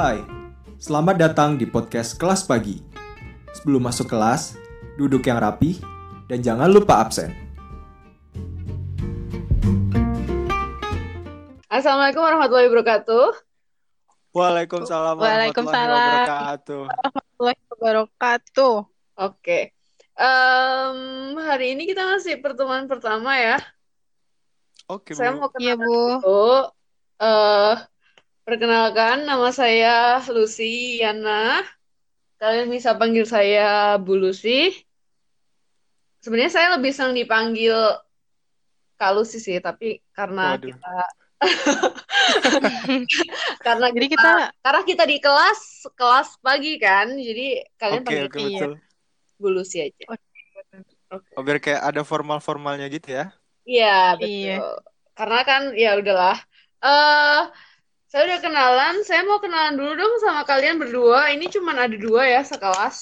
Hai, selamat datang di podcast Kelas Pagi. Sebelum masuk kelas, duduk yang rapi dan jangan lupa absen. Assalamualaikum warahmatullahi wabarakatuh. Waalaikumsalam Waalaikumsalam. warahmatullahi wabarakatuh. warahmatullahi wabarakatuh. Oke. Em, hari ini kita masih pertemuan pertama ya. Oke, Saya Bu. mau Iya, kenalan Bu. dulu. Eh, perkenalkan, nama saya Lucy Yana. Kalian bisa panggil saya Bu Lucy. Sebenarnya saya lebih senang dipanggil Kak Lucy sih, tapi karena Waduh. kita karena Jadi kita, kita karena kita di kelas kelas pagi kan, jadi kalian Oke, panggil oke, Iya. betul. Bu Lucy aja. Oh, biar kayak ada formal-formalnya gitu ya. Iya, betul. Iya. Karena kan ya udahlah. Eh, saya udah kenalan. Saya mau kenalan dulu dong sama kalian berdua. Ini cuman ada dua ya sekelas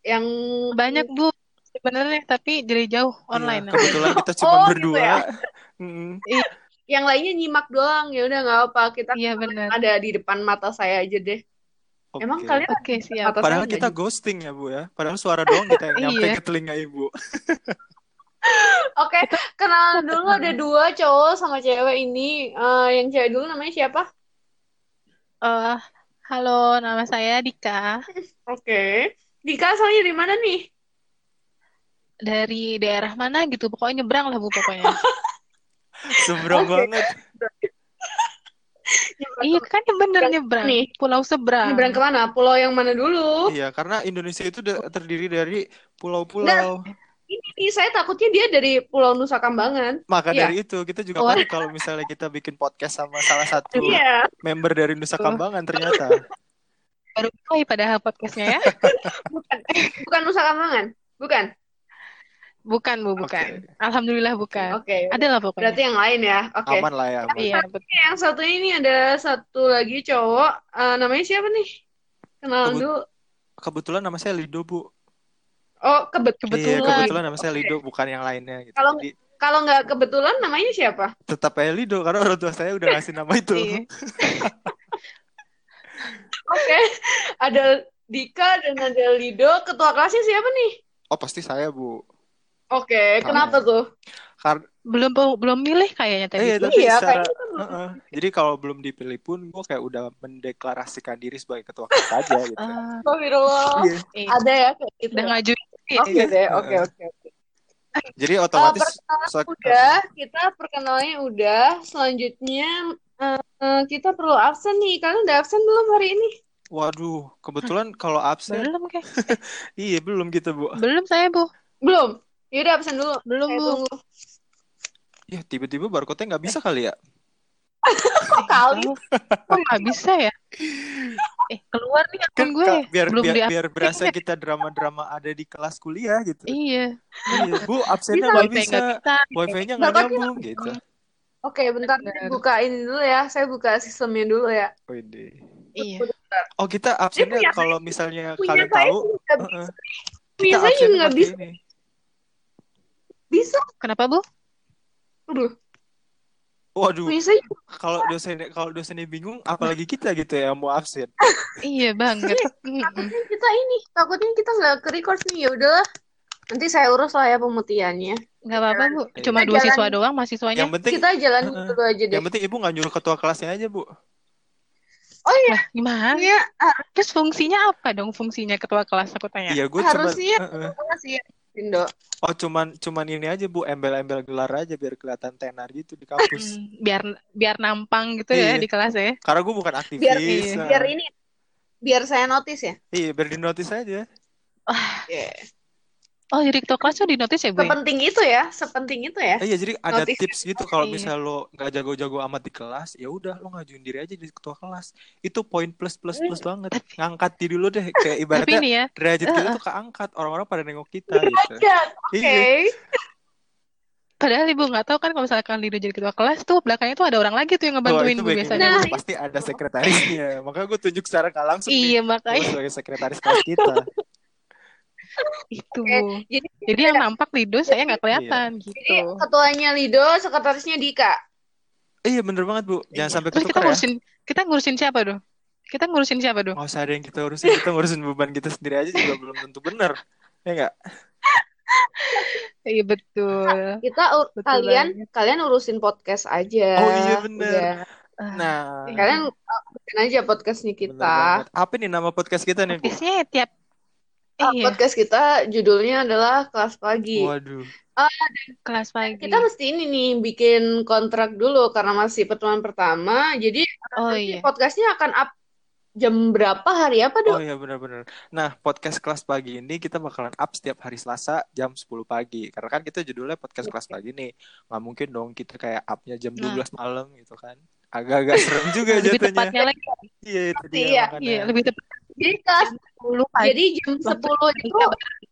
yang banyak Bu sebenarnya tapi dari jauh online. Iya, kebetulan kita cuma Oh, gitu berdua. ya? Mm, yang lainnya nyimak doang. Ya udah nggak apa. Kita Iya benar. ada di depan mata saya aja deh. Emang oke. kalian Oke siap. mata Padahal saya kita nggak ghosting ya, Bu ya. Padahal suara doang kita yang nyampe Iya. ke telinga Ibu. Oke, kenalan dulu ada dua cowok sama cewek ini. Eh, yang cewek dulu namanya siapa? Eh, halo, nama saya Dika Oke. Dika asalnya dari mana nih? dari daerah mana gitu. Pokoknya nyebrang lah Bu pokoknya. Seberang banget. iya kan bener nyebrang. Nih. Pulau seberang. Nyebrang ke mana? Pulau yang mana dulu? Iya, karena Indonesia itu terdiri dari pulau-pulau. Ini nih, saya takutnya dia dari Pulau Nusa Kambangan. Maka Iya. dari itu kita juga Oh. kalau misalnya kita bikin podcast sama salah satu Iya. member dari Nusa. Kambangan ternyata. Baru mulai padahal podcastnya ya. Bukan, bukan Nusa Kambangan. Bukan. Bukan Bu, bukan. Alhamdulillah bukan. Oke. Ada lah pokoknya. Berarti yang lain ya. Oke. Aman lah ya, aman. Iya betul. Yang satu ini ada satu lagi cowok. Eh, namanya siapa nih? Kenalan Kebut- dulu. Kebetulan nama saya Lido, Bu. Oh, kebet Iya, Kebetulan. kebetulan nama saya Oke. Lido, bukan yang lainnya gitu. Kalau- Jadi Kalau nggak kebetulan namanya siapa? tetap aja Lido karena orang tua saya udah ngasih nama itu. Iya. Oke. Ada Dika dan ada Lido. Ketua kelasnya siapa nih? Oh, pasti saya, Bu. Oke. Kenapa tuh? Karena Belum belum milih kayaknya tadi. eh, tapi Iya, secara kayaknya kan belum. Heeh. Jadi kalau belum dipilih pun gue kayak udah mendeklarasikan diri sebagai ketua kelas aja gitu. Ah, Astagfirullah. Iya. iya. Ada ya kayak gitu. Udah ngajuin. Oke Iya. deh. Oke, oke, oke. Jadi Eh, otomatis perkenalan so- udah, kita perkenalannya udah. Selanjutnya eh, eh, kita perlu absen nih. Kalian udah absen belum hari ini? Waduh, kebetulan kalau absen Belum kayak. iya belum gitu, Bu. Belum saya Bu. Belum. Yaudah absen dulu. Belum Saya Bu. tunggu. Ya tiba-tiba barcode-nya nggak bisa kali ya. Kok kali? Kok nggak bisa ya? Eh, keluar nih akun Kan gue. Kak, biar Belum biar, biar berasa kita drama-drama ada di kelas kuliah gitu. Iya. Iya, Bu, absennya Bisa, nggak bisa. bisa. Wifi-nya nggak nyambung gitu. Oke, bentar. Buka ini dulu ya. Saya buka sistemnya dulu ya. Wede. Iya. Oh, kita absennya kalau misalnya Punya kalian saya tahu, Punya kita juga nggak bisa. ini. Bisa. Kenapa Bu? Aduh, Waduh, kalau dosen kalau dosennya bingung, apalagi kita gitu ya mau absen. Iya banget. Mm-mm. Takutnya kita ini. Takutnya kita nggak ke record nih. Ya udahlah. Nanti saya urus lah ya pemutihannya. Nggak apa-apa Bu. Iya. Cuma Kita dua jalan. siswa doang mahasiswanya. Yang penting, Kita jalan dulu aja deh. yang penting ibu nggak nyuruh ketua kelasnya aja bu. Oh iya, Lah, gimana? iya. ah, Terus fungsinya apa dong fungsinya ketua kelas aku tanya? Iya, gue cuma, Harusnya makasih ya, Indo. oh cuman cuman ini aja bu, embel-embel gelar aja biar kelihatan tenar gitu di kampus. Biar biar nampang gitu ya Iya. di kelas ya. Karena gue bukan aktivis. Biar Iya. biar ini biar saya notice ya. Iya, biar di notice aja. Oh, jadi ketua kelas tuh di notice ya, Bu? ya? Sepenting itu ya, sepenting itu ya. Eh, Iya, jadi ada Notice. tips gitu kalau Iya. misal lo nggak jago-jago amat di kelas, ya udah lo ngajuin diri aja di ketua kelas. Itu poin plus plus plus banget. Ngangkat diri lo deh, kayak ibaratnya ya, derajat kita tuh keangkat. Orang-orang pada nengok kita gitu. Oke. Iya. padahal Ibu nggak tahu kan kalau misalkan Lido jadi ketua kelas tuh belakangnya tuh ada orang lagi tuh yang ngebantuin Bu baik biasanya. Nah, Bu. pasti ada sekretarisnya. Makanya gue tunjuk secara nggak langsung nih. Iya, Gue makanya sebagai sekretaris kelas kita. itu, Bu. Jadi Jadi yang nampak Lido saya nggak kelihatan jadi gitu. ketuanya Lido, sekretarisnya Dika. Iya bener banget bu. Jangan Iya. sampai Terus kita ketukar ya. ngurusin kita ngurusin siapa dong? Kita ngurusin siapa dong? Nggak usah ada yang kita urusin, kita ngurusin beban kita sendiri aja juga belum tentu bener. Ya nggak? Iya betul. Kita ur- Betul kalian banget. kalian urusin podcast aja. Oh iya, bener. Udah. Ah, Nah, Kalian urusin aja podcastnya kita. Apa nih nama podcast kita nih? Podcastnya tiap Uh, iya Podcast kita judulnya adalah kelas pagi. Waduh. kelas pagi. Kita mesti ini nih bikin kontrak dulu karena masih pertemuan pertama. Jadi Oh nanti iya. podcastnya akan up jam berapa hari apa Oh dong? iya benar-benar. Nah, podcast kelas pagi ini kita bakalan up setiap hari Selasa jam 10 pagi. Karena kan kita judulnya podcast kelas pagi nih. Nggak mungkin dong kita kayak upnya jam Nah. 12 malam gitu kan. Agak-agak serem juga Lebih jatuhnya. tepatnya lagi. Iya, itu dia Iya. Iya, lebih tepat Jadi kelas 10 pagi. jadi jam 10 itu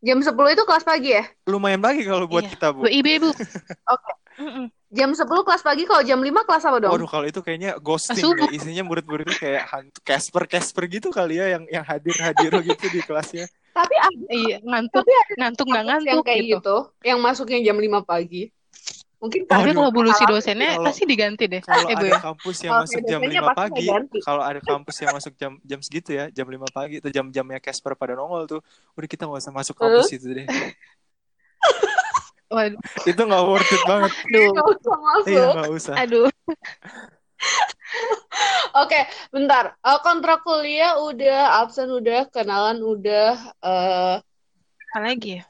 jam 10 itu kelas pagi ya? Lumayan pagi kalau buat Iya. kita, Bu. Bu IB, Bu. Oke. Mm-mm. Jam 10 kelas pagi kalau jam 5 kelas apa dong? Waduh, kalau itu kayaknya ghosting Subuh. ya. Isinya murid-muridnya kayak hantu Casper-Casper gitu kali ya yang yang hadir-hadir gitu di kelasnya. Tapi ada Iya, ngantuk, Tapi ada ngantuk nggak kampus yang ngantuk kayak gitu. gitu, yang masuknya jam 5 pagi. Mungkin. Tapi karena kalau Bu Lucy pengalaman- dosennya Kalau- pasti diganti deh. Kalau Eh, ada ya. kampus yang Kalau masuk jam dosennya 5 pasti pagi, kalau ada kampus yang masuk jam jam segitu ya, jam 5 pagi itu jam-jamnya Casper pada nongol tuh. Udah kita nggak usah masuk kampus itu deh. Waduh, itu nggak worth it banget. aduh, Nggak usah masuk. Iya, nggak usah. aduh. Oke, bentar. Eh, kontrak kuliah udah, absen udah, kenalan udah, eh Apalagi ya?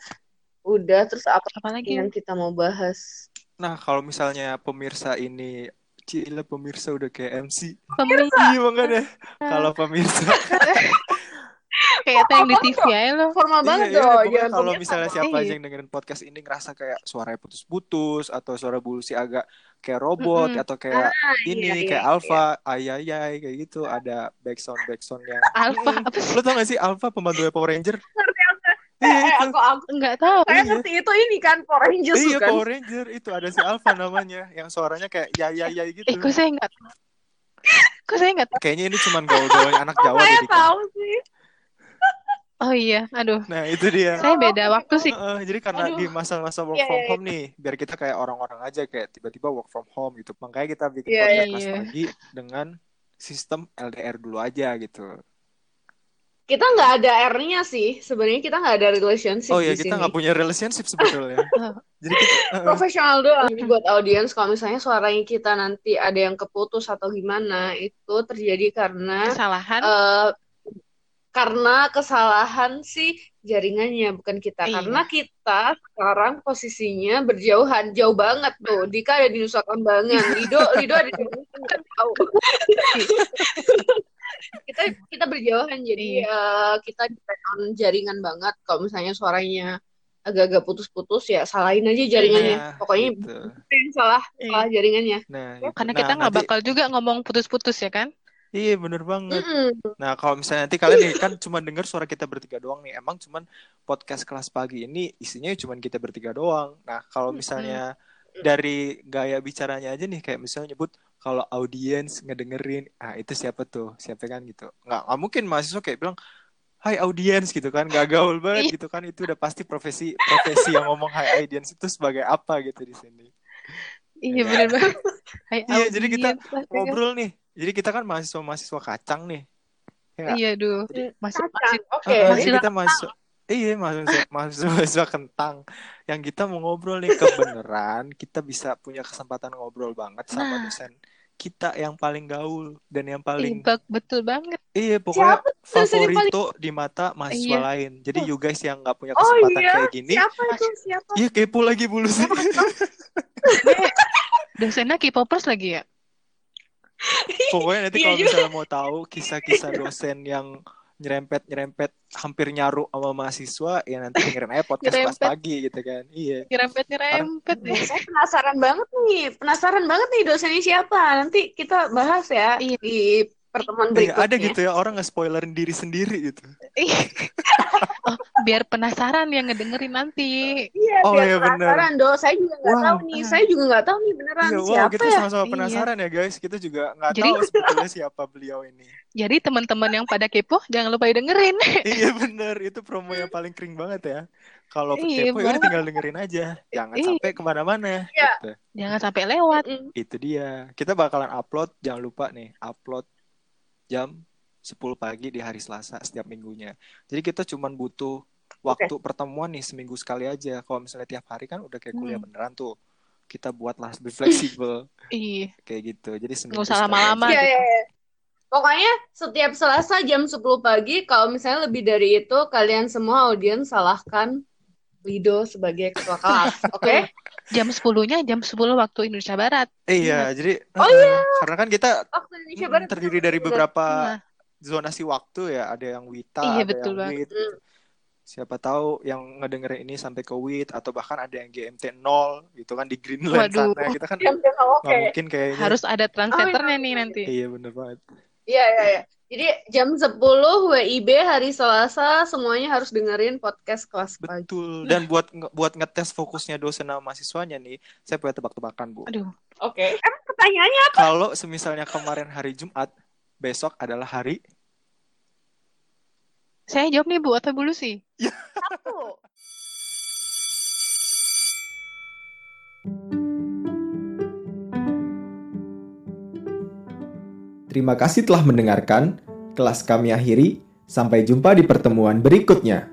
udah. Terus apa Apalagi yang kita mau bahas? Nah, kalau misalnya pemirsa ini Cila pemirsa udah kayak MC. pemirsa Iya makanya. Kalau pemirsa kayak tayang di TV aja lo. Formal banget Iya, iya, dong. Jangan kalau misalnya siapa Iya. aja yang dengerin podcast ini ngerasa kayak suaranya putus-putus atau suara bulusi agak kayak robot Mm-mm. atau kayak ini iya, iya, kayak iya. alpha ayayay kayak gitu ada backsound backsound yang apa sih? lo tau gak sih alpha pembantu Power Ranger Ngerti, iya Eh, itu aku, aku, Enggak tahu. saya Iya. ngerti itu ini kan Power Rangers iya kan? Power Ranger itu ada si alpha namanya yang suaranya kayak yayayay gitu Eh, kok saya enggak tahu? Kok saya enggak tahu? kayaknya ini cuman gaul-gaulnya anak Jawa saya deh tahu sih. Oh iya, aduh. nah itu dia Saya beda waktu sih. Heeh, jadi karena Aduh. di masa-masa work Iya, from iya, home nih, biar kita kayak orang-orang aja kayak tiba-tiba work from home gitu. Makanya kita bikin Iya, podcast iya, iya. pagi dengan sistem LDR dulu aja gitu. Kita nggak ada R-nya sih. Sebenarnya kita nggak ada relationship Oh iya, di kita nggak punya relationship sebetulnya. Jadi kita, heeh. Profesional doang. Jadi buat audiens kalau misalnya suaranya kita nanti ada yang keputus atau gimana, itu terjadi karena Kesalahan. eh karena kesalahan sih jaringannya bukan kita. Iya. Karena kita sekarang posisinya berjauhan, jauh banget tuh. Dika ada di Nusa Kambangan, Lido Lido ada di kan tahu. kita kita berjauhan jadi eh, kita depend on jaringan banget. Kalau misalnya suaranya agak-agak putus-putus ya salahin aja jaringannya. Nah, Pokoknya gitu. itu yang salah Iya. salah jaringannya. Nah, gitu. Karena Nah, kita nggak nanti- bakal juga ngomong putus-putus ya kan? Iya, bener banget. Mm-mm. Nah, kalau misalnya nanti kalian nih kan cuma denger suara kita bertiga doang nih. Emang cuman podcast kelas pagi ini isinya cuma kita bertiga doang. Nah, kalau misalnya dari gaya bicaranya aja nih kayak misalnya nyebut kalau audiens ngedengerin, ah itu siapa tuh? Siapa kan gitu. Nggak, nggak mungkin mahasiswa kayak bilang Hai audiens gitu kan, gak gaul banget gitu kan. Itu udah pasti profesi profesi yang ngomong hai audiens itu sebagai apa gitu di sini. Iya Iya. bener banget. Hai, Iya, jadi kita kan? Ngobrol nih. Jadi kita kan mahasiswa-mahasiswa kacang nih. Ya? Iya, duh. Masih Kacang. masih Oke. Ah, Masih jadi kita masuk Iya, mahasiswa, mahasiswa, mahasiswa kentang. Yang kita mau ngobrol nih kebenaran, kita bisa punya kesempatan ngobrol banget sama Nah. dosen kita yang paling gaul dan yang paling bak- betul banget. iya pokoknya Siapa yang paling- favorito di mata mahasiswa Iya. lain. Jadi you guys yang nggak punya Oh kesempatan iya, kayak gini, siapa itu? Siapa? iya kepo lagi bulu sih. Dosennya K-popers lagi ya? Pokoknya nanti Iya kalau juga. misalnya mau tahu kisah-kisah dosen yang nyerempet-nyerempet hampir nyaru sama mahasiswa, ya nanti dengerin aja podcast kelas Nyerempet. pagi gitu kan. Iya. Nyerempet-nyerempet Nah, deh. saya penasaran banget nih, penasaran banget nih dosennya siapa. Nanti kita bahas ya Iya. di pertemuan Iya, berikutnya. ada gitu ya orang nge-spoilerin diri sendiri gitu. Biar penasaran yang ngedengerin nanti. Iya, Oh, biar iya, bener. penasaran do. Saya juga nggak Wow. tahu nih. Saya juga nggak tahu nih beneran Iya, wow, siapa kita ya. sama-sama Iya. penasaran ya guys. Kita juga nggak tahu sebetulnya siapa beliau ini. Jadi teman-teman yang pada kepo jangan lupa dengerin. iya bener, itu promo yang paling kering banget ya. Kalau Iya, kepo ya tinggal dengerin aja, jangan Iya. sampai ke mana-mana. Iya. Gitu. Jangan sampai lewat. Itu dia. Kita bakalan upload, jangan lupa nih, upload jam 10 pagi di hari Selasa setiap minggunya. Jadi kita cuman butuh waktu pertemuan nih seminggu sekali aja. Kalau misalnya tiap hari kan udah kayak kuliah Hmm. beneran tuh. Kita buatlah lebih fleksibel Iya. kayak gitu. Jadi seminggu Nggak usah sekali lama-lama. Iya, iya, iya. Pokoknya setiap Selasa jam 10 pagi, kalau misalnya lebih dari itu, kalian semua audiens salahkan Lido sebagai ketua kelas, oke? Jam 10-nya jam 10 waktu Indonesia Barat. Iya, jadi Oh, eh, karena kan kita Waktu Indonesia Barat. terdiri dari beberapa Nah, zonasi waktu ya. Ada yang Wita, Iya, ada betul yang banget. WIT. Hmm. Siapa tahu yang ngedengerin ini sampai ke WIT atau bahkan ada yang GMT 0 gitu kan di Greenland Waduh. sana. Kita kan jam oke. nggak mungkin kayaknya. harus ada translatornya Oh, iya. nih nanti. Iya bener banget. Iya, iya, iya. Jadi jam 10 WIB hari Selasa semuanya harus dengerin podcast kelas pagi. Betul. Dan buat buat ngetes fokusnya dosen sama mahasiswanya nih, saya punya tebak-tebakan, Bu. Aduh, Oke. Emang pertanyaannya Kalau semisalnya kemarin hari Jumat, besok adalah hari saya jawab nih Bu atau Bu Lucy? apa? tuh? Terima kasih telah mendengarkan. Kelas kami akhiri. Sampai jumpa di pertemuan berikutnya.